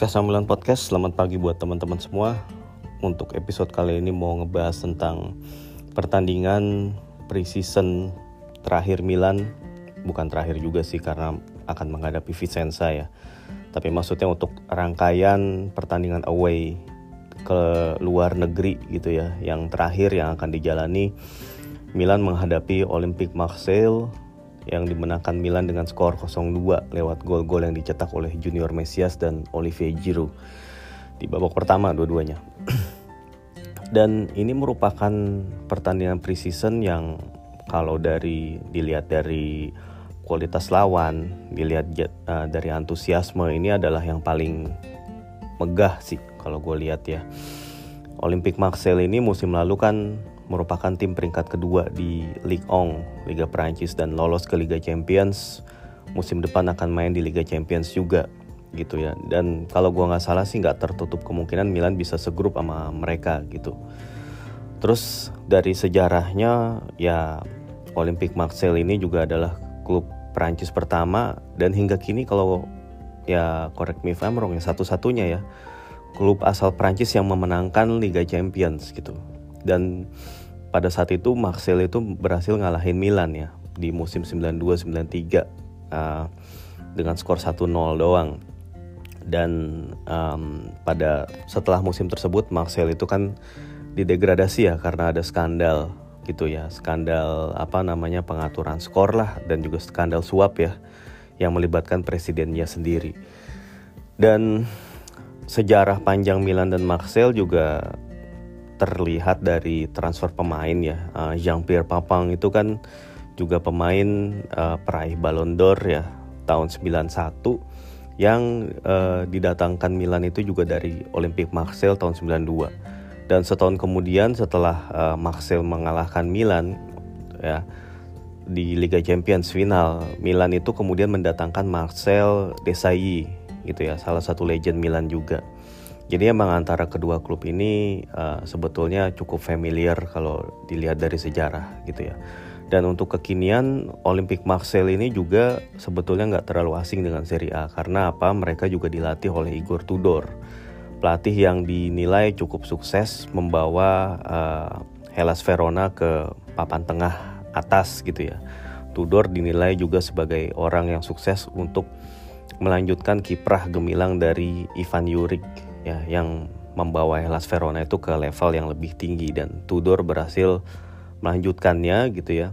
podcast Sambilan Podcast. Selamat pagi buat teman-teman semua. Untuk episode kali ini mau ngebahas tentang pertandingan preseason terakhir Milan. Bukan terakhir juga sih karena akan menghadapi Vicenza ya. Tapi maksudnya untuk rangkaian pertandingan away ke luar negeri gitu ya. Yang terakhir yang akan dijalani Milan menghadapi Olympique Marseille yang dimenangkan Milan dengan skor 0-2 lewat gol-gol yang dicetak oleh Junior Mesias dan Olivier Giroud di babak pertama dua-duanya. dan ini merupakan pertandingan preseason yang kalau dari dilihat dari kualitas lawan, dilihat uh, dari antusiasme ini adalah yang paling megah sih kalau gue lihat ya. Olympic Marseille ini musim lalu kan merupakan tim peringkat kedua di Ligue 1, Liga Prancis dan lolos ke Liga Champions. Musim depan akan main di Liga Champions juga gitu ya. Dan kalau gua nggak salah sih nggak tertutup kemungkinan Milan bisa segrup sama mereka gitu. Terus dari sejarahnya ya Olympique Marseille ini juga adalah klub Prancis pertama dan hingga kini kalau ya correct me if I'm wrong ya satu-satunya ya klub asal Prancis yang memenangkan Liga Champions gitu. Dan pada saat itu Marcel itu berhasil ngalahin Milan ya di musim 92-93 uh, dengan skor 1-0 doang. Dan um, pada setelah musim tersebut Marcel itu kan didegradasi ya karena ada skandal gitu ya skandal apa namanya pengaturan skor lah dan juga skandal suap ya yang melibatkan presidennya sendiri. Dan sejarah panjang Milan dan Marcel juga terlihat dari transfer pemain ya. Uh, Jean-Pierre Papang itu kan juga pemain uh, peraih Ballon d'Or ya tahun 91 yang uh, didatangkan Milan itu juga dari Olympique Marseille tahun 92. Dan setahun kemudian setelah uh, Marseille mengalahkan Milan ya di Liga Champions final, Milan itu kemudian mendatangkan Marcel Desailly gitu ya, salah satu legend Milan juga. Jadi emang antara kedua klub ini uh, sebetulnya cukup familiar kalau dilihat dari sejarah gitu ya. Dan untuk kekinian Olympic Marseille ini juga sebetulnya nggak terlalu asing dengan Serie A karena apa? Mereka juga dilatih oleh Igor Tudor, pelatih yang dinilai cukup sukses membawa uh, Hellas Verona ke papan tengah atas gitu ya. Tudor dinilai juga sebagai orang yang sukses untuk melanjutkan kiprah gemilang dari Ivan Juric ya yang membawa Hellas Verona itu ke level yang lebih tinggi dan Tudor berhasil melanjutkannya gitu ya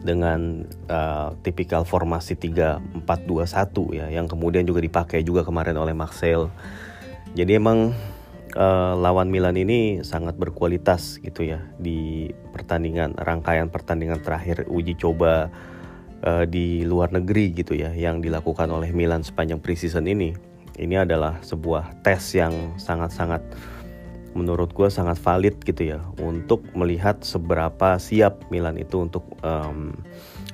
dengan uh, tipikal formasi 3-4-2-1 ya yang kemudian juga dipakai juga kemarin oleh Marcel. Jadi emang uh, lawan Milan ini sangat berkualitas gitu ya di pertandingan rangkaian pertandingan terakhir uji coba uh, di luar negeri gitu ya yang dilakukan oleh Milan sepanjang preseason ini ini adalah sebuah tes yang sangat-sangat menurut gue sangat valid gitu ya untuk melihat seberapa siap Milan itu untuk um,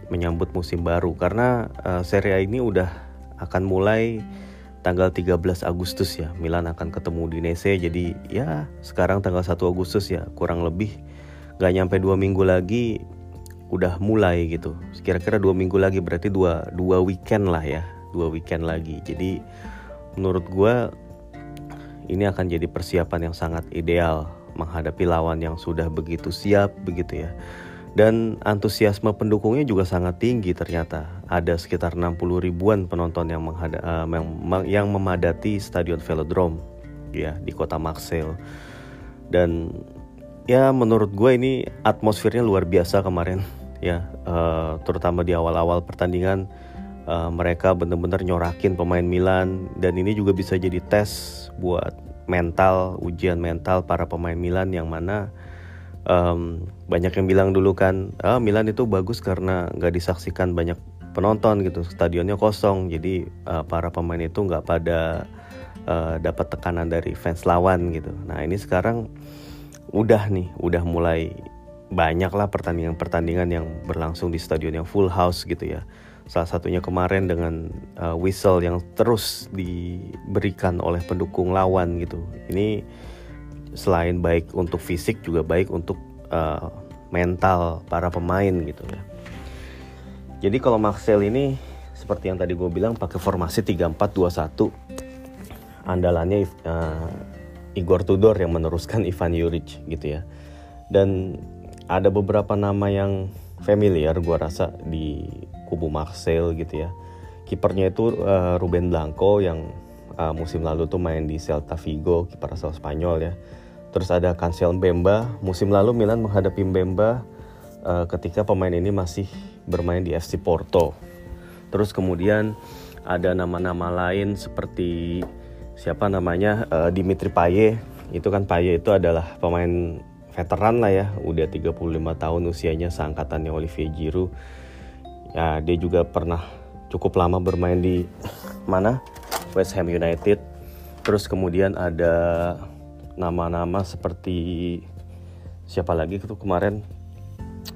menyambut musim baru. Karena uh, Serie A ini udah akan mulai tanggal 13 Agustus ya. Milan akan ketemu di Nese jadi ya sekarang tanggal 1 Agustus ya kurang lebih gak nyampe dua minggu lagi udah mulai gitu. Kira-kira dua minggu lagi berarti dua dua weekend lah ya dua weekend lagi. Jadi menurut gue ini akan jadi persiapan yang sangat ideal menghadapi lawan yang sudah begitu siap begitu ya. Dan antusiasme pendukungnya juga sangat tinggi ternyata. Ada sekitar 60 ribuan penonton yang, uh, yang memadati Stadion Velodrome ya di kota Marseille. Dan ya menurut gue ini atmosfernya luar biasa kemarin ya, uh, terutama di awal-awal pertandingan uh, mereka benar-benar nyorakin pemain Milan. Dan ini juga bisa jadi tes buat mental ujian mental para pemain Milan yang mana um, banyak yang bilang dulu kan ah, Milan itu bagus karena nggak disaksikan banyak penonton gitu. Stadionnya kosong. Jadi uh, para pemain itu nggak pada uh, dapat tekanan dari fans lawan gitu. Nah ini sekarang udah nih udah mulai banyak lah pertandingan-pertandingan yang berlangsung di stadion yang full house gitu ya Salah satunya kemarin dengan uh, whistle yang terus diberikan oleh pendukung lawan gitu. Ini selain baik untuk fisik juga baik untuk uh, mental para pemain gitu ya. Jadi kalau Marcel ini seperti yang tadi gue bilang pakai formasi 3-4-2-1 uh, andalannya uh, Igor Tudor yang meneruskan Ivan Juric gitu ya dan ada beberapa nama yang familiar gue rasa di kubu Marseille gitu ya. Kipernya itu uh, Ruben Blanco yang uh, musim lalu tuh main di Celta Vigo kiper asal Spanyol ya. Terus ada Cancel Mbemba. Musim lalu Milan menghadapi Mbemba uh, ketika pemain ini masih bermain di FC Porto. Terus kemudian ada nama-nama lain seperti siapa namanya uh, Dimitri Payet. Itu kan Payet itu adalah pemain veteran lah ya udah 35 tahun usianya seangkatannya Olivier Giroud ya dia juga pernah cukup lama bermain di mana? West Ham United. Terus kemudian ada nama-nama seperti siapa lagi itu kemarin?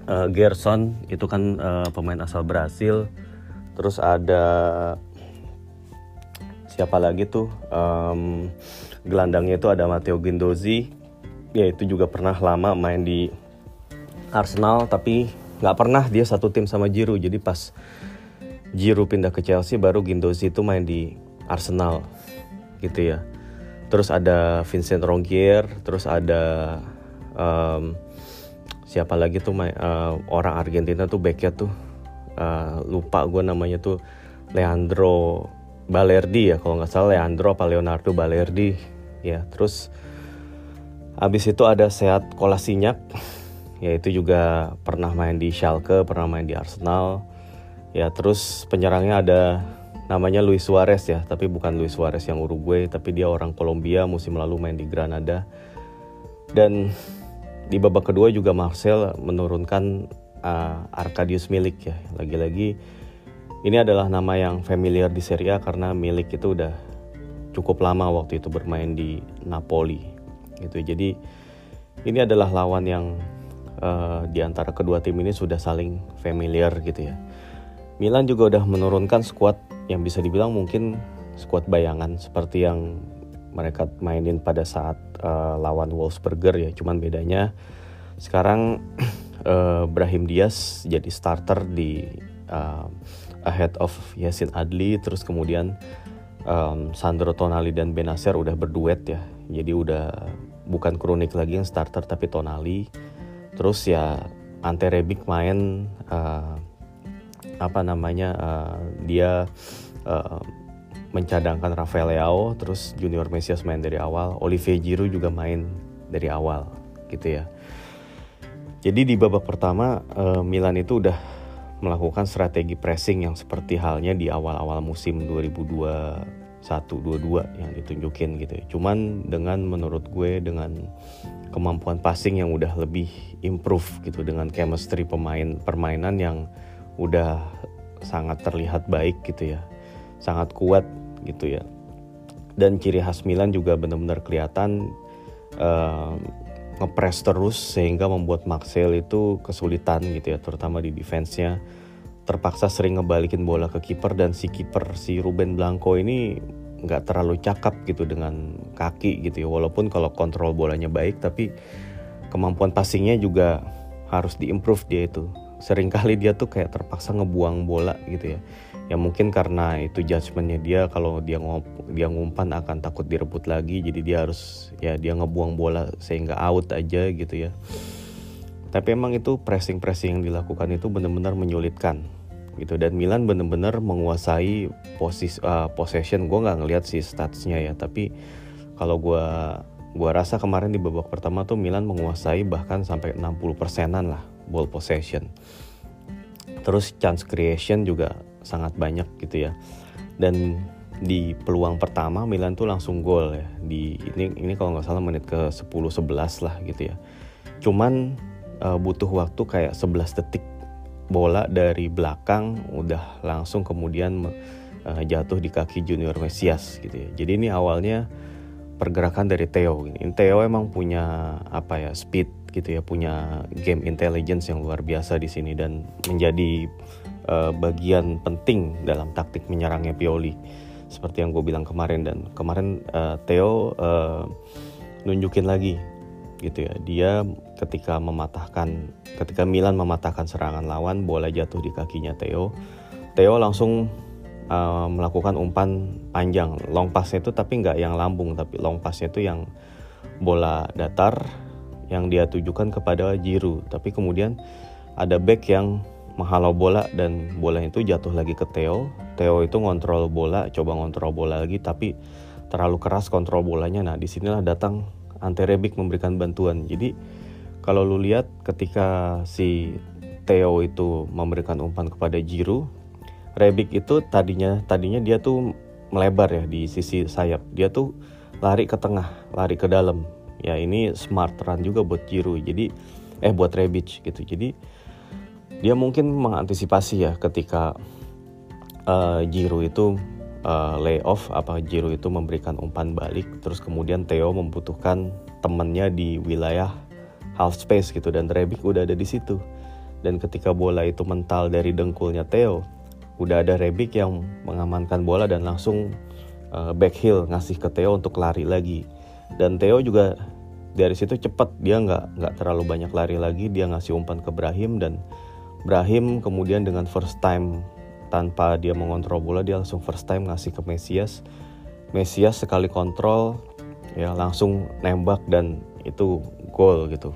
Uh, Gerson itu kan uh, pemain asal Brasil. Terus ada siapa lagi tuh? Um, gelandangnya itu ada Matteo Gindozi ya itu juga pernah lama main di Arsenal tapi nggak pernah dia satu tim sama Giroud. Jadi pas Giroud pindah ke Chelsea baru Gindozi itu main di Arsenal. Gitu ya. Terus ada Vincent Rongier terus ada um, siapa lagi tuh main, uh, orang Argentina tuh backnya tuh uh, lupa gue namanya tuh Leandro Balerdi ya kalau nggak salah Leandro apa Leonardo Balerdi. Ya terus Abis itu ada Seat Kolasinyak, yaitu juga pernah main di Schalke, pernah main di Arsenal. Ya terus penyerangnya ada namanya Luis Suarez ya, tapi bukan Luis Suarez yang Uruguay, tapi dia orang Kolombia musim lalu main di Granada. Dan di babak kedua juga Marcel menurunkan uh, Arkadius Milik ya. Lagi-lagi ini adalah nama yang familiar di Serie A karena Milik itu udah cukup lama waktu itu bermain di Napoli gitu jadi ini adalah lawan yang uh, di antara kedua tim ini sudah saling familiar gitu ya. Milan juga udah menurunkan skuad yang bisa dibilang mungkin skuad bayangan seperti yang mereka mainin pada saat uh, lawan Wolfsburger ya. Cuman bedanya sekarang uh, Brahim Diaz jadi starter di uh, ahead of Yasin Adli terus kemudian um, Sandro Tonali dan Benacer udah berduet ya. Jadi udah bukan kronik lagi yang starter tapi Tonali terus ya Ante Rebic main uh, apa namanya uh, dia uh, mencadangkan Rafael Leao terus Junior Mesias main dari awal Olivier Giroud juga main dari awal gitu ya jadi di babak pertama uh, Milan itu udah melakukan strategi pressing yang seperti halnya di awal-awal musim 2002 satu dua dua yang ditunjukin gitu ya. Cuman dengan menurut gue dengan kemampuan passing yang udah lebih improve gitu dengan chemistry pemain permainan yang udah sangat terlihat baik gitu ya. Sangat kuat gitu ya. Dan ciri khas Milan juga benar-benar kelihatan uh, ngepres terus sehingga membuat Maxwell itu kesulitan gitu ya terutama di defense-nya terpaksa sering ngebalikin bola ke kiper dan si kiper si Ruben Blanco ini nggak terlalu cakap gitu dengan kaki gitu ya. Walaupun kalau kontrol bolanya baik tapi kemampuan passingnya juga harus diimprove dia itu. Seringkali dia tuh kayak terpaksa ngebuang bola gitu ya. Ya mungkin karena itu judgementnya dia kalau dia ngop, dia ngumpan akan takut direbut lagi jadi dia harus ya dia ngebuang bola sehingga out aja gitu ya. Tapi emang itu pressing pressing yang dilakukan itu benar-benar menyulitkan gitu. Dan Milan bener-bener menguasai posis uh, possession. Gue nggak ngelihat sih statsnya ya tapi kalau gue gue rasa kemarin di babak pertama tuh Milan menguasai bahkan sampai 60 persenan lah ball possession. Terus chance creation juga sangat banyak gitu ya. Dan di peluang pertama Milan tuh langsung gol ya. Di ini ini kalau nggak salah menit ke 10 11 lah gitu ya. Cuman uh, butuh waktu kayak 11 detik bola dari belakang udah langsung kemudian uh, jatuh di kaki Junior Mesias gitu ya. Jadi ini awalnya pergerakan dari Theo. Ini Theo emang punya apa ya speed gitu ya, punya game intelligence yang luar biasa di sini dan menjadi uh, bagian penting dalam taktik menyerangnya Pioli. Seperti yang gue bilang kemarin dan kemarin uh, Theo uh, nunjukin lagi gitu ya. Dia ketika mematahkan ketika Milan mematahkan serangan lawan, bola jatuh di kakinya Theo. Theo langsung uh, melakukan umpan panjang long passnya itu tapi nggak yang lambung tapi long passnya itu yang bola datar yang dia tujukan kepada Jiru tapi kemudian ada back yang menghalau bola dan bola itu jatuh lagi ke Theo Theo itu ngontrol bola coba ngontrol bola lagi tapi terlalu keras kontrol bolanya nah di sinilah datang Ante Rebic memberikan bantuan jadi kalau lu lihat ketika si Theo itu memberikan umpan kepada Jiru Rebic itu tadinya tadinya dia tuh melebar ya di sisi sayap. Dia tuh lari ke tengah, lari ke dalam. Ya ini smart run juga buat Jiru. Jadi eh buat Rebic gitu. Jadi dia mungkin mengantisipasi ya ketika uh, itu uh, lay off apa Jiru itu memberikan umpan balik terus kemudian Theo membutuhkan temennya di wilayah half space gitu dan Rebic udah ada di situ. Dan ketika bola itu mental dari dengkulnya Theo udah ada Rebic yang mengamankan bola dan langsung uh, back heel ngasih ke Theo untuk lari lagi. Dan Theo juga dari situ cepat dia nggak nggak terlalu banyak lari lagi dia ngasih umpan ke Brahim dan Brahim kemudian dengan first time tanpa dia mengontrol bola dia langsung first time ngasih ke Mesias Mesias sekali kontrol ya langsung nembak dan itu gol gitu.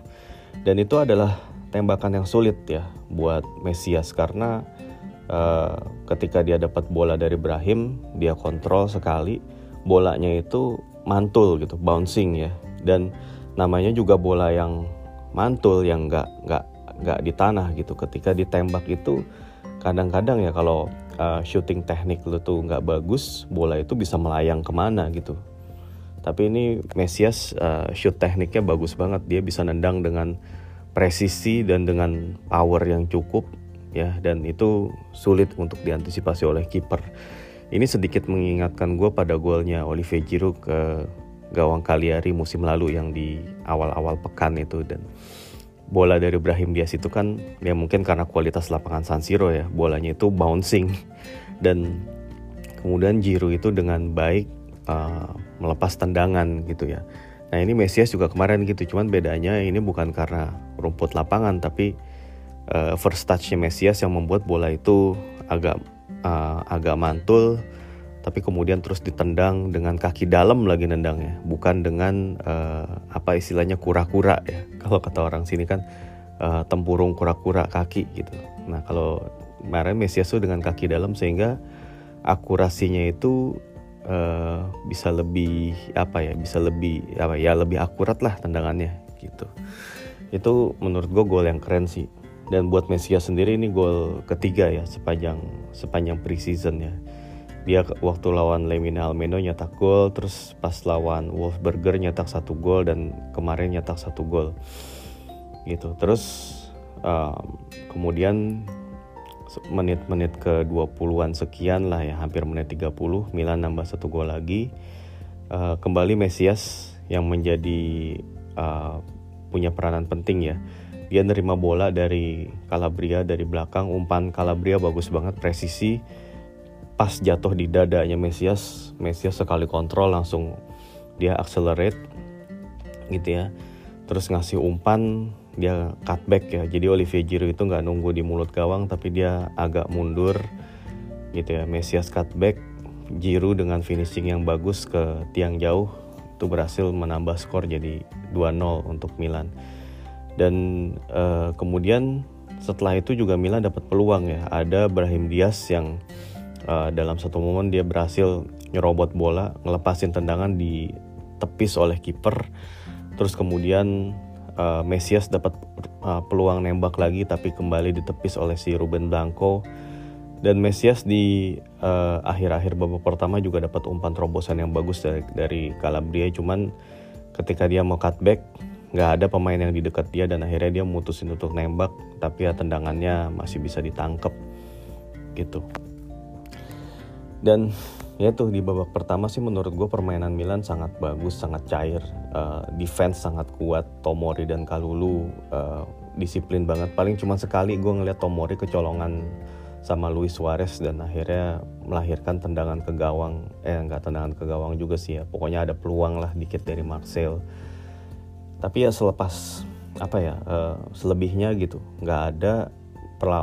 Dan itu adalah tembakan yang sulit ya buat Mesias karena uh, ketika dia dapat bola dari Brahim dia kontrol sekali bolanya itu mantul gitu bouncing ya. Dan namanya juga bola yang mantul yang nggak nggak nggak di tanah gitu. Ketika ditembak itu kadang-kadang ya kalau uh, shooting teknik lu tuh nggak bagus bola itu bisa melayang ke mana gitu. Tapi ini Mesias uh, shoot tekniknya bagus banget. Dia bisa nendang dengan presisi dan dengan power yang cukup ya. Dan itu sulit untuk diantisipasi oleh kiper. Ini sedikit mengingatkan gue pada golnya Olivier Giroud ke gawang Cagliari musim lalu yang di awal-awal pekan itu. Dan bola dari Brahim Diaz itu kan ya mungkin karena kualitas lapangan San Siro ya bolanya itu bouncing dan kemudian Giroud itu dengan baik uh, melepas tendangan gitu ya. Nah ini Mesias juga kemarin gitu cuman bedanya ini bukan karena rumput lapangan tapi uh, first touchnya Mesias yang membuat bola itu agak uh, agak mantul tapi kemudian terus ditendang dengan kaki dalam lagi nendangnya. Bukan dengan uh, apa istilahnya kura-kura ya. Kalau kata orang sini kan uh, tempurung kura-kura kaki gitu. Nah kalau kemarin Mesias tuh dengan kaki dalam sehingga akurasinya itu uh, bisa lebih apa ya bisa lebih apa ya lebih akurat lah tendangannya gitu. Itu menurut gue gol yang keren sih. Dan buat Mesias sendiri ini gol ketiga ya sepanjang sepanjang preseason ya dia waktu lawan Lemina Almeno nyetak gol terus pas lawan Wolfsburger nyetak satu gol dan kemarin nyetak satu gol. Gitu. Terus um, kemudian menit-menit ke 20-an sekian lah ya hampir menit 30 Milan nambah satu gol lagi. Uh, kembali Mesias yang menjadi uh, punya peranan penting ya. Dia nerima bola dari Calabria dari belakang umpan Calabria bagus banget presisi pas jatuh di dadanya Mesias Mesias sekali kontrol langsung dia accelerate gitu ya. Terus ngasih umpan dia cutback ya. Jadi Olivier Giroud itu nggak nunggu di mulut gawang tapi dia agak mundur gitu ya. Mesias cutback Giroud dengan finishing yang bagus ke tiang jauh itu berhasil menambah skor jadi 2-0 untuk Milan. Dan uh, kemudian setelah itu juga Milan dapat peluang ya. Ada Brahim Diaz yang uh, dalam satu momen dia berhasil nyerobot bola ngelepasin tendangan di tepis oleh kiper. Terus kemudian uh, Mesias dapat uh, peluang nembak lagi tapi kembali ditepis oleh si Ruben Blanco. Dan Mesias di akhir-akhir uh, babak pertama juga dapat umpan terobosan yang bagus dari, dari Calabria. Cuman ketika dia mau cutback nggak ada pemain yang di dekat dia dan akhirnya dia mutusin untuk nembak tapi ya tendangannya masih bisa ditangkep. Gitu dan ya tuh di babak pertama sih menurut gue permainan Milan sangat bagus sangat cair. Uh, defense sangat kuat Tomori dan Kalulu uh, disiplin banget. Paling cuma sekali gue ngeliat Tomori kecolongan sama Luis Suarez dan akhirnya melahirkan tendangan ke gawang. Eh nggak tendangan ke gawang juga sih ya. Pokoknya ada peluang lah dikit dari Marcel. Tapi ya selepas apa ya uh, selebihnya gitu nggak ada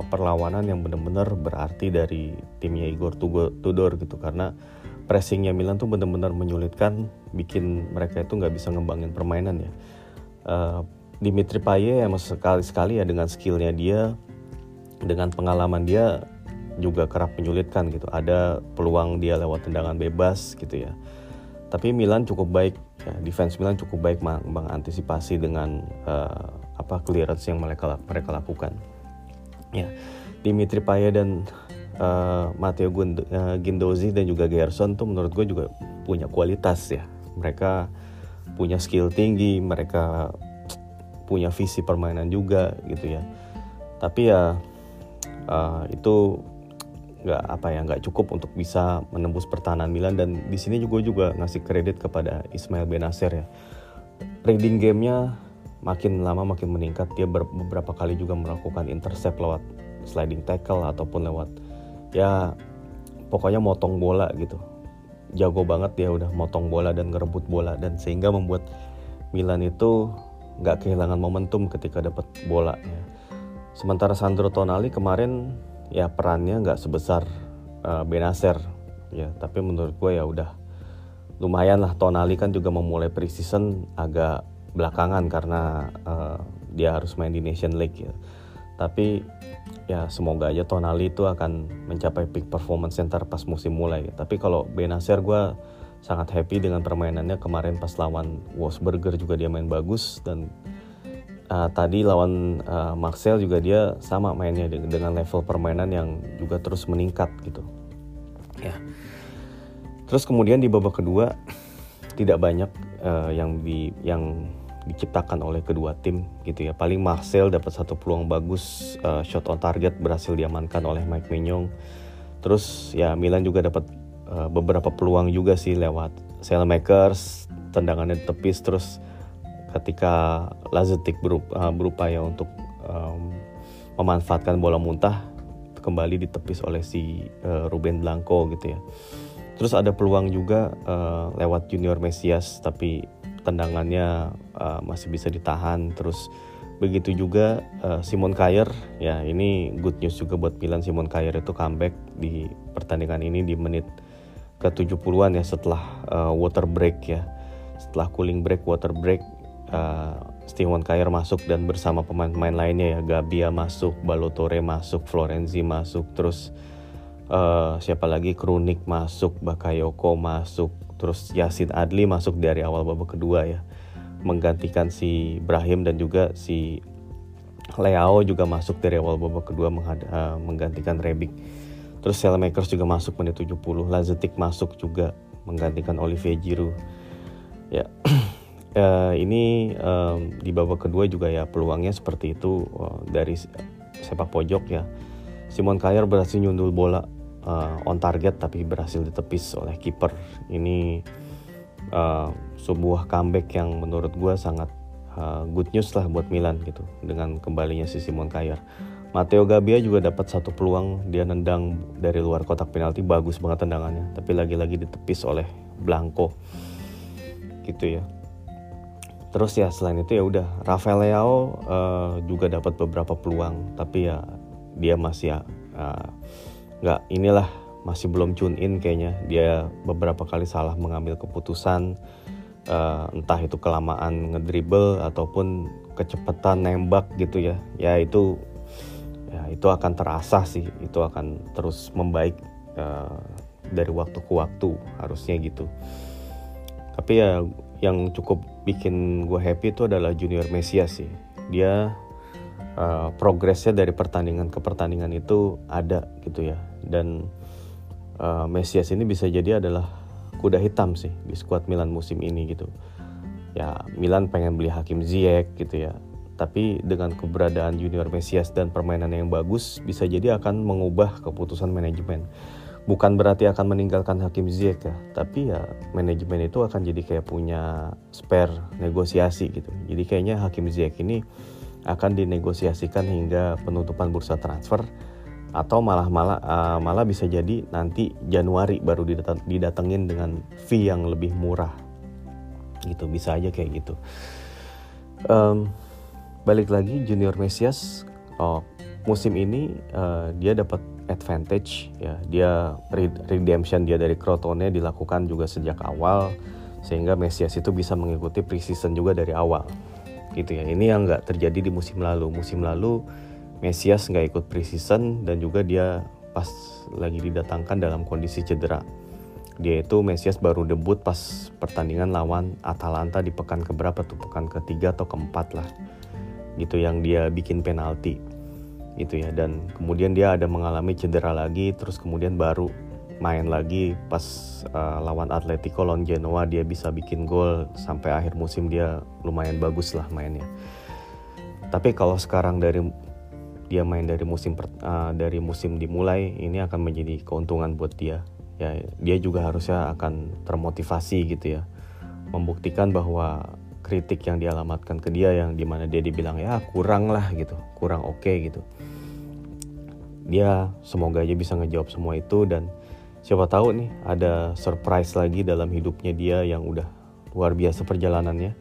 perlawanan yang benar-benar berarti dari timnya Igor Tudor gitu. Karena pressingnya Milan tuh benar-benar menyulitkan bikin mereka itu nggak bisa ngembangin permainan ya. Uh, Dimitri Payet emang sekali-sekali ya dengan skillnya dia dengan pengalaman dia juga kerap menyulitkan gitu. Ada peluang dia lewat tendangan bebas gitu ya. Tapi Milan cukup baik ya, defense Milan cukup baik mengantisipasi dengan uh, apa clearance yang mereka mereka lakukan ya. Dimitri Payet dan uh, Matteo Gindozi dan juga Gerson tuh menurut gue juga punya kualitas ya. Mereka punya skill tinggi mereka punya visi permainan juga gitu ya. Tapi ya uh, itu nggak apa ya nggak cukup untuk bisa menembus pertahanan Milan dan di sini juga juga ngasih kredit kepada Ismail Benacer ya. Reading gamenya makin lama makin meningkat dia beberapa kali juga melakukan intercept lewat sliding tackle ataupun lewat ya pokoknya motong bola gitu jago banget dia udah motong bola dan ngerebut bola dan sehingga membuat Milan itu nggak kehilangan momentum ketika dapat bola ya. Sementara Sandro Tonali kemarin ya perannya nggak sebesar uh, Benacer ya tapi menurut gue ya udah lumayan lah Tonali kan juga memulai preseason agak belakangan karena uh, dia harus main di Nation League ya. Tapi ya semoga aja Tonali itu akan mencapai peak performance center pas musim mulai. Tapi kalau Benacer gue sangat happy dengan permainannya. Kemarin pas lawan Wolfsburger juga dia main bagus dan uh, tadi lawan uh, Marcel juga dia sama mainnya dengan level permainan yang juga terus meningkat gitu. Ya. Terus kemudian di babak kedua tidak banyak uh, yang di yang diciptakan oleh kedua tim gitu ya paling Marcel dapat satu peluang bagus uh, shot on target berhasil diamankan oleh Mike Mignon terus ya Milan juga dapat uh, beberapa peluang juga sih lewat Sailmakers tendangannya tepis terus ketika Lazetic uh, berupaya untuk um, memanfaatkan bola muntah kembali ditepis oleh si uh, Ruben Blanco gitu ya. Terus ada peluang juga uh, lewat Junior Mesias tapi tendangannya uh, masih bisa ditahan. Terus begitu juga uh, Simon Kjaer ya ini good news juga buat Milan Simon Kjaer itu comeback di pertandingan ini di menit ke 70-an ya setelah uh, water break ya. Setelah cooling break, water break uh, Steven Kayer masuk dan bersama pemain-pemain lainnya ya Gabia masuk, Balotore masuk, Florenzi masuk, terus uh, siapa lagi Krunik masuk, Bakayoko masuk, terus Yasin Adli masuk dari awal babak kedua ya menggantikan si Brahim dan juga si Leao juga masuk dari awal babak kedua uh, menggantikan Rebic. Terus Selmakers juga masuk menit 70, Lazetic masuk juga menggantikan Olivier Giroud. Ya, uh, ini um, di babak kedua juga ya peluangnya seperti itu uh, dari sepak pojok ya. Simon Kjaer berhasil nyundul bola uh, on target tapi berhasil ditepis oleh kiper. Ini uh, sebuah comeback yang menurut gue sangat uh, good news lah buat Milan gitu dengan kembalinya si Simon Kjaer. Matteo Gabbia juga dapat satu peluang. Dia nendang dari luar kotak penalti. Bagus banget tendangannya. Tapi lagi-lagi ditepis oleh Blanco. Gitu ya. Terus ya selain itu ya udah Rafael Leao uh, juga dapat beberapa peluang. Tapi ya dia masih ya uh, nggak inilah masih belum tune in kayaknya dia beberapa kali salah mengambil keputusan uh, entah itu kelamaan ngedribble ataupun kecepatan nembak gitu ya ya itu ya itu akan terasa sih itu akan terus membaik uh, dari waktu ke waktu harusnya gitu tapi ya yang cukup bikin gue happy itu adalah Junior Mesias sih. Dia uh, progresnya dari pertandingan ke pertandingan itu ada gitu ya. Dan uh, Mesias ini bisa jadi adalah kuda hitam sih di skuad Milan musim ini gitu. Ya Milan pengen beli Hakim Ziyech gitu ya. Tapi dengan keberadaan Junior Mesias dan permainan yang bagus bisa jadi akan mengubah keputusan manajemen bukan berarti akan meninggalkan Hakim Ziyech ya tapi ya manajemen itu akan jadi kayak punya spare negosiasi gitu jadi kayaknya Hakim Ziyech ini akan dinegosiasikan hingga penutupan bursa transfer atau malah malah uh, malah bisa jadi nanti Januari baru didatang, didatengin dengan fee yang lebih murah. Gitu bisa aja kayak gitu. Um, balik lagi Junior Mesias oh musim ini uh, dia dapat advantage ya. Dia redemption dia dari Crotone dilakukan juga sejak awal sehingga Mesias itu bisa mengikuti preseason juga dari awal. Gitu ya ini yang nggak terjadi di musim lalu. Musim lalu Mesias nggak ikut preseason dan juga dia pas lagi didatangkan dalam kondisi cedera. Dia itu Mesias baru debut pas pertandingan lawan Atalanta di pekan keberapa tuh? Pekan ketiga atau keempat lah. Gitu yang dia bikin penalti. Gitu ya dan kemudian dia ada mengalami cedera lagi terus kemudian baru main lagi pas uh, lawan Atletico lawan Genoa dia bisa bikin gol. Sampai akhir musim dia lumayan bagus lah mainnya. Tapi kalau sekarang dari dia main dari musim uh, dari musim dimulai ini akan menjadi keuntungan buat dia. Ya dia juga harusnya akan termotivasi gitu ya. Membuktikan bahwa kritik yang dialamatkan ke dia yang di mana dia dibilang ya kurang lah gitu. Kurang oke okay, gitu. Dia semoga aja bisa ngejawab semua itu dan siapa tahu nih ada surprise lagi dalam hidupnya dia yang udah luar biasa perjalanannya.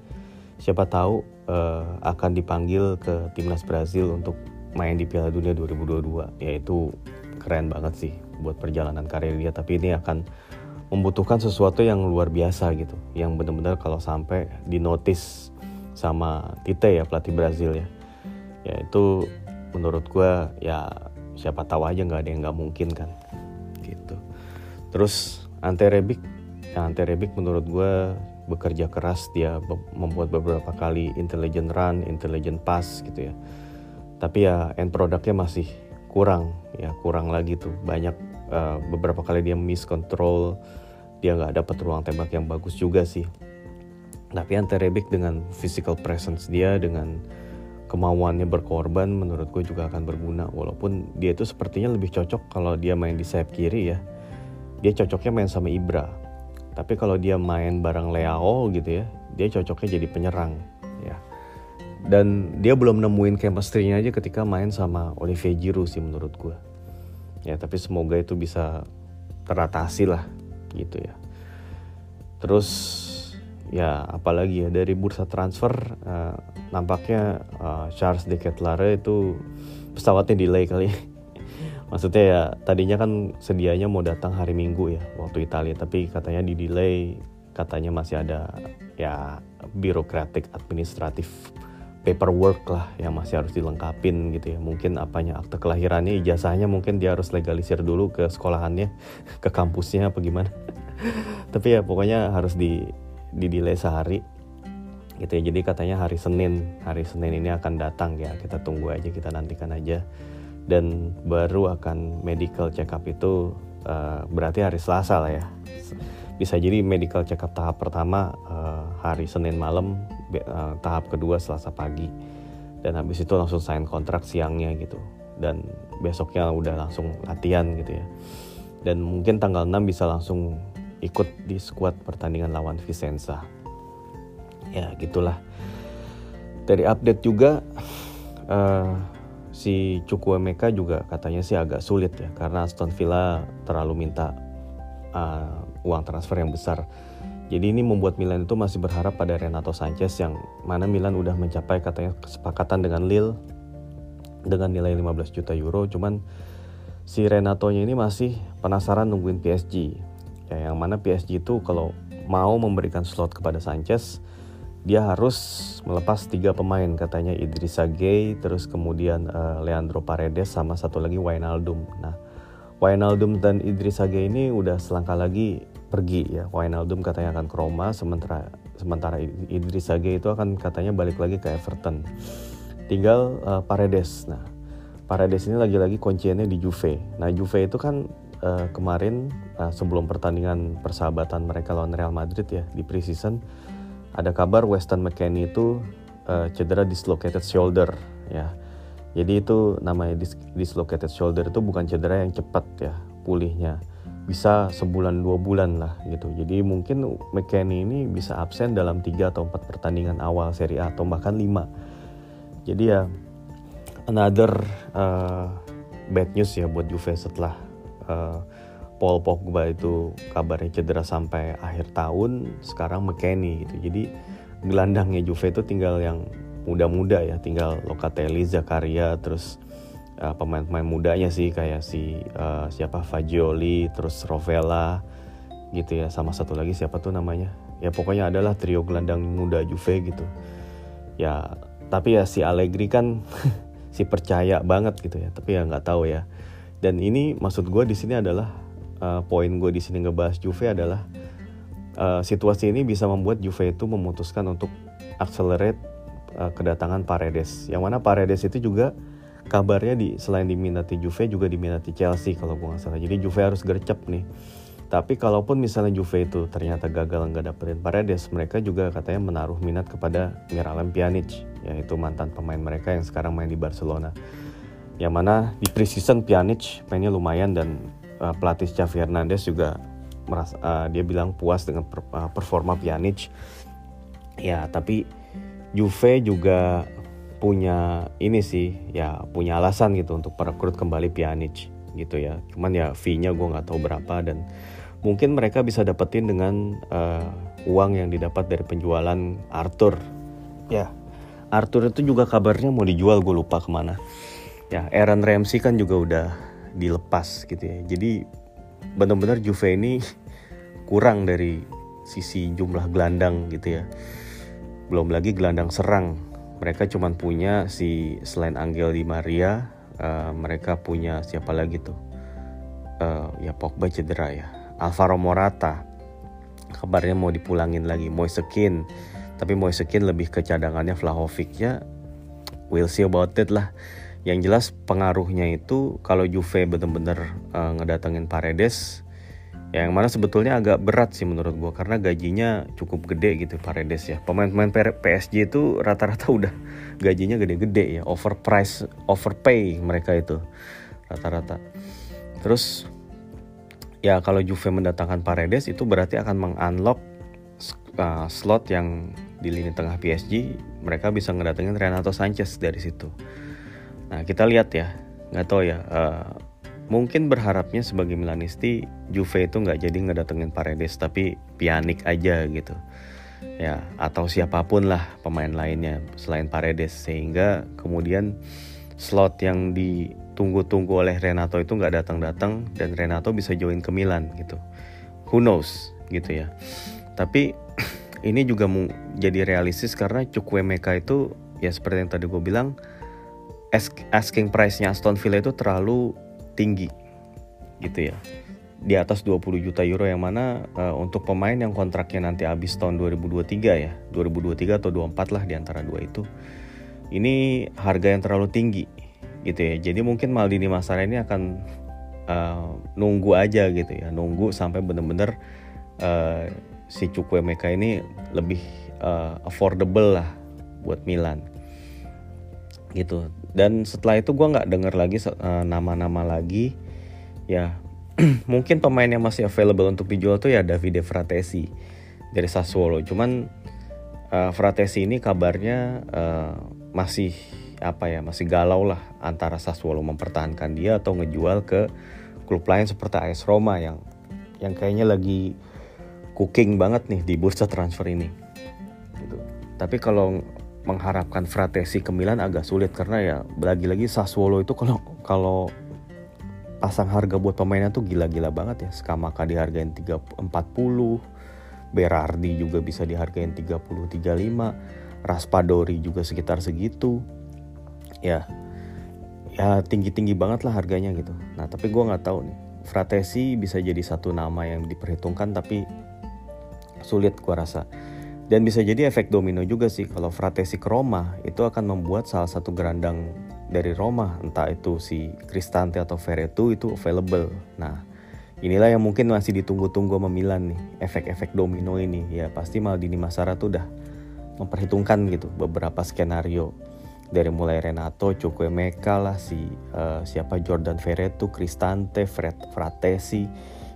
Siapa tahu uh, akan dipanggil ke timnas Brazil untuk main di Piala Dunia 2022 yaitu keren banget sih buat perjalanan karir dia. Tapi ini akan membutuhkan sesuatu yang luar biasa gitu. Yang benar-benar kalau sampai dinotis sama Tite ya pelatih Brazil ya. Ya itu menurut gue ya siapa tahu aja nggak ada yang nggak mungkin kan. Gitu. Terus Ante Rebic. Ya Ante Rebic menurut gue bekerja keras. Dia membuat beberapa kali intelligent run intelligent pass gitu ya tapi ya end produknya masih kurang. Ya kurang lagi tuh. Banyak uh, beberapa kali dia miss control dia nggak dapat ruang tembak yang bagus juga sih. Tapi Ante Rebic dengan physical presence dia dengan kemauannya berkorban menurut gue juga akan berguna. Walaupun dia itu sepertinya lebih cocok kalau dia main di sayap kiri ya. Dia cocoknya main sama Ibra. Tapi kalau dia main bareng Leao gitu ya dia cocoknya jadi penyerang ya dan dia belum nemuin chemistry-nya aja ketika main sama Olivier Giroud sih menurut gue ya tapi semoga itu bisa teratasi lah gitu ya. Terus ya apalagi ya dari bursa transfer uh, nampaknya uh, Charles de Ketlare itu pesawatnya delay kali. Maksudnya ya tadinya kan sedianya mau datang hari Minggu ya waktu Italia tapi katanya di delay katanya masih ada ya birokratik administratif paperwork lah yang masih harus dilengkapin gitu ya. Mungkin apanya akte kelahirannya ijazahnya mungkin dia harus legalisir dulu ke sekolahannya ke kampusnya apa gimana. Tapi ya pokoknya harus di di delay sehari gitu ya. Jadi katanya hari Senin hari Senin ini akan datang ya. Kita tunggu aja kita nantikan aja. Dan baru akan medical check up itu uh, berarti hari Selasa lah ya bisa jadi medical check up tahap pertama uh, hari Senin malam uh, tahap kedua Selasa pagi dan habis itu langsung sign kontrak siangnya gitu dan besoknya udah langsung latihan gitu ya dan mungkin tanggal 6 bisa langsung ikut di skuad pertandingan lawan Vicenza. Ya gitulah. Dari update juga uh, si Chukwuemeka juga katanya sih agak sulit ya karena Aston Villa terlalu minta uh, uang transfer yang besar. Jadi ini membuat Milan itu masih berharap pada Renato Sanchez yang mana Milan udah mencapai katanya kesepakatan dengan Lille dengan nilai 15 juta euro. Cuman si Renato-nya ini masih penasaran nungguin PSG ya yang mana PSG itu kalau mau memberikan slot kepada Sanchez dia harus melepas tiga pemain katanya Idrissa Gueye terus kemudian uh, Leandro Paredes sama satu lagi Wijnaldum nah Wijnaldum dan Idrissa Gueye ini udah selangkah lagi pergi ya Wijnaldum katanya akan ke Roma sementara sementara Idrissa Gueye itu akan katanya balik lagi ke Everton tinggal uh, Paredes nah Paredes ini lagi-lagi kunciannya di Juve nah Juve itu kan uh, kemarin uh, sebelum pertandingan persahabatan mereka lawan Real Madrid ya di preseason ada kabar Weston McKennie itu uh, cedera dislocated shoulder ya. Jadi itu namanya dis dislocated shoulder itu bukan cedera yang cepat ya pulihnya. Bisa sebulan dua bulan lah gitu. Jadi mungkin McKennie ini bisa absen dalam tiga atau empat pertandingan awal Serie A atau bahkan lima. Jadi ya another uh, bad news ya buat Juve setelah uh, Paul Pogba itu kabarnya cedera sampai akhir tahun sekarang McKennie gitu jadi gelandangnya Juve itu tinggal yang muda-muda ya tinggal Locatelli Zakaria terus uh, pemain-pemain mudanya sih kayak si uh, siapa Fagioli terus Rovella gitu ya. Sama satu lagi siapa tuh namanya? Ya pokoknya adalah trio gelandang muda Juve gitu. Ya tapi ya si Allegri kan si percaya banget gitu ya. Tapi ya nggak tahu ya. Dan ini maksud gue di sini adalah uh, poin gue di sini ngebahas Juve adalah uh, situasi ini bisa membuat Juve itu memutuskan untuk accelerate uh, kedatangan Paredes. Yang mana Paredes itu juga kabarnya di selain diminati Juve juga diminati Chelsea kalau gue nggak salah. Jadi Juve harus gercep nih. Tapi kalaupun misalnya Juve itu ternyata gagal nggak dapetin Paredes, mereka juga katanya menaruh minat kepada Miralem Pjanic, yaitu mantan pemain mereka yang sekarang main di Barcelona. Yang mana di preseason Pjanic mainnya lumayan dan uh, pelatih Xavi Hernandez juga merasa uh, dia bilang puas dengan per, uh, performa Pjanic. Ya, tapi Juve juga punya ini sih ya punya alasan gitu untuk merekrut kembali Pjanic gitu ya. Cuman ya fee-nya gue nggak tahu berapa dan mungkin mereka bisa dapetin dengan uh, uang yang didapat dari penjualan Arthur. Ya. Arthur itu juga kabarnya mau dijual gue lupa ke mana. Ya Aaron Ramsey kan juga udah dilepas gitu ya. Jadi benar-benar Juve ini kurang dari sisi jumlah gelandang gitu ya. Belum lagi gelandang serang mereka cuma punya si selain Angel Di Maria uh, mereka punya siapa lagi tuh? Uh, ya Pogba cedera ya. Alvaro Morata. Kabarnya mau dipulangin lagi. Moisekin. Tapi Moisekin lebih ke cadangannya Vlahovic ya. We'll see about it lah. Yang jelas pengaruhnya itu kalau Juve bener-bener uh, ngedatengin Paredes yang mana sebetulnya agak berat sih menurut gue karena gajinya cukup gede gitu Paredes ya. Pemain-pemain PSG itu rata-rata udah gajinya gede-gede ya. Overprice overpay mereka itu rata-rata. Terus ya kalau Juve mendatangkan Paredes itu berarti akan mengunlock uh, slot yang di lini tengah PSG mereka bisa ngedatengin Renato Sanchez dari situ. Nah kita lihat ya. Nggak tahu ya uh, mungkin berharapnya sebagai Milanisti Juve itu nggak jadi ngedatengin Paredes tapi Pjanic aja gitu. Ya atau siapa pun lah pemain lainnya selain Paredes. Sehingga kemudian slot yang ditunggu-tunggu oleh Renato itu nggak datang-datang dan Renato bisa join ke Milan gitu. Who knows gitu ya. Tapi ini juga mau jadi realistis karena Chukwuemeka itu ya seperti yang tadi gue bilang asking price-nya Aston Villa itu terlalu tinggi gitu ya. Di atas 20 juta euro yang mana uh, untuk pemain yang kontraknya nanti habis tahun 2023 ya 2023 atau 24 lah di antara dua itu ini harga yang terlalu tinggi gitu ya. Jadi mungkin Maldini Masara ini akan uh, nunggu aja gitu ya nunggu sampai bener-bener uh, si Chukwuemeka ini lebih uh, affordable lah buat Milan gitu dan setelah itu gue nggak denger lagi uh, nama-nama lagi. Ya mungkin pemain yang masih available untuk dijual tuh ya Davide Fratesi dari Sassuolo. Cuman uh, Fratesi ini kabarnya uh, masih apa ya masih galau lah antara Sassuolo mempertahankan dia atau ngejual ke klub lain seperti AS Roma yang yang kayaknya lagi cooking banget nih di bursa transfer ini. Gitu. tapi kalau mengharapkan Fratesi ke Milan agak sulit karena ya lagi-lagi Sassuolo itu kalau kalau pasang harga buat pemainnya tuh gila-gila banget ya. Skamaka dihargain 3 40, Berardi juga bisa dihargain 30 35, Raspadori juga sekitar segitu. Ya. Ya tinggi-tinggi banget lah harganya gitu. Nah, tapi gue nggak tahu nih. Fratesi bisa jadi satu nama yang diperhitungkan tapi sulit gue rasa dan bisa jadi efek domino juga sih kalau Fratesi ke Roma itu akan membuat salah satu gerandang dari Roma entah itu si Cristante atau Veretu itu available. Nah inilah yang mungkin masih ditunggu-tunggu sama Milan nih efek-efek domino ini. Ya pasti Maldini Masara tuh udah memperhitungkan gitu beberapa skenario. Dari mulai Renato, Chukwuemeka lah si uh, siapa Jordan Veretu, Cristante, Fred, Fratesi.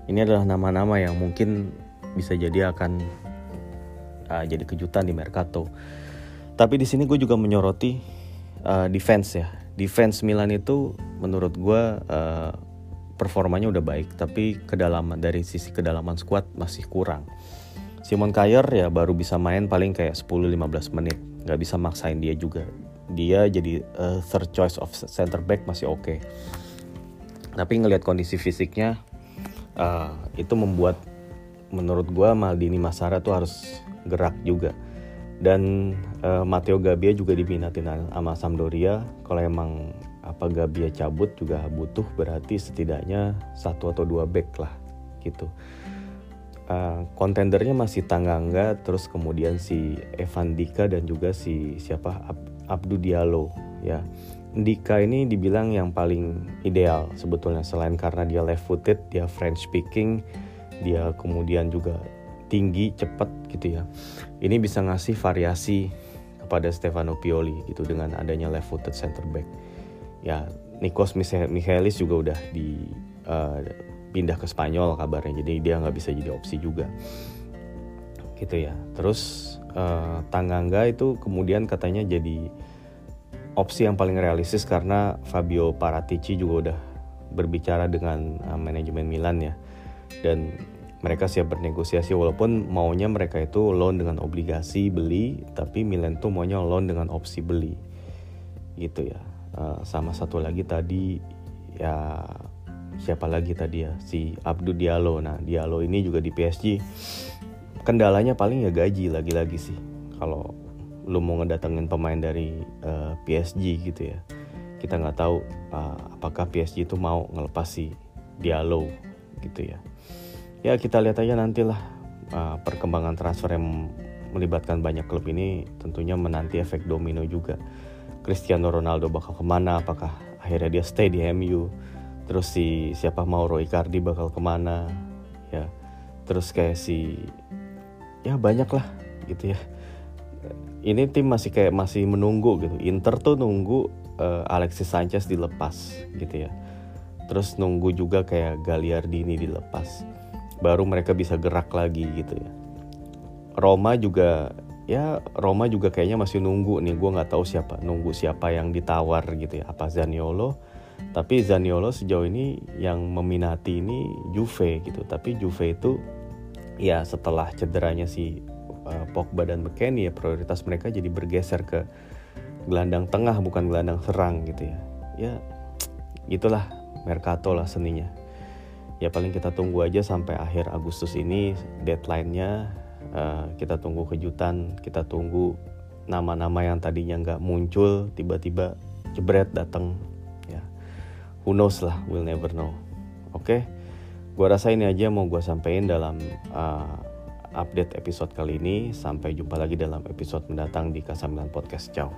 Ini adalah nama-nama yang mungkin bisa jadi akan uh, jadi kejutan di Mercato. Tapi di sini gue juga menyoroti uh, defense ya. Defense Milan itu menurut gue uh, performanya udah baik, tapi kedalaman dari sisi kedalaman squad masih kurang. Simon Kayer ya baru bisa main paling kayak 10-15 menit, nggak bisa maksain dia juga. dia jadi uh, third choice of center back masih oke okay. tapi ngelihat kondisi fisiknya uh, itu membuat menurut gue Maldini Masara tuh harus gerak juga. Dan uh, Matteo Gabbia juga diminatin sama Sampdoria. Kalau emang apa Gabbia cabut juga butuh berarti setidaknya satu atau dua back lah gitu. Uh, kontendernya masih Tanganga terus kemudian si Evan Dika dan juga si siapa? Ab Abdu Diallo ya. Dika ini dibilang yang paling ideal sebetulnya selain karena dia left footed dia French speaking dia kemudian juga tinggi cepat gitu ya. Ini bisa ngasih variasi kepada Stefano Pioli gitu dengan adanya left footed center back. Ya Nikos Michaelis juga udah di uh, pindah ke Spanyol kabarnya jadi dia nggak bisa jadi opsi juga. Gitu ya. Terus uh, Tanganga itu kemudian katanya jadi opsi yang paling realistis karena Fabio Paratici juga udah berbicara dengan uh, manajemen Milan ya. Dan mereka siap bernegosiasi walaupun maunya mereka itu loan dengan obligasi beli tapi Milan tuh maunya loan dengan opsi beli. Gitu ya. Uh, sama satu lagi tadi ya siapa lagi tadi ya? Si Abdu Diallo. Nah Diallo ini juga di PSG kendalanya paling ya gaji lagi-lagi sih. Kalau lu mau ngedatengin pemain dari uh, eh, PSG gitu ya. Kita nggak tahu uh, apakah PSG itu mau ngelepas si Diallo gitu ya ya kita lihat aja nantilah uh, perkembangan transfer yang melibatkan banyak klub ini tentunya menanti efek domino juga. Cristiano Ronaldo bakal ke mana? Apakah akhirnya dia stay di MU terus si siapa Mauro Icardi bakal ke mana? Ya terus kayak si ya banyak lah gitu ya. Ini tim masih kayak masih menunggu gitu. Inter tuh nunggu uh, Alexis Sanchez dilepas gitu ya. Terus nunggu juga kayak Gagliardini dilepas baru mereka bisa gerak lagi gitu ya. Roma juga ya Roma juga kayaknya masih nunggu nih. Gue nggak tahu siapa nunggu siapa yang ditawar gitu ya. Apa Zaniolo? Tapi Zaniolo sejauh ini yang meminati ini Juve gitu. Tapi Juve itu ya setelah cederanya si uh, Pogba dan McKennie ya prioritas mereka jadi bergeser ke gelandang tengah bukan gelandang serang gitu ya. Ya gitulah Mercato lah seninya ya paling kita tunggu aja sampai akhir Agustus ini deadline-nya uh, kita tunggu kejutan kita tunggu nama-nama yang tadinya nggak muncul tiba-tiba jebret datang who knows lah we'll never know. Oke? Okay? gue rasa ini aja mau gue sampaikan dalam uh, update episode kali ini. Sampai jumpa lagi dalam episode mendatang di Kasamilan Podcast. Ciao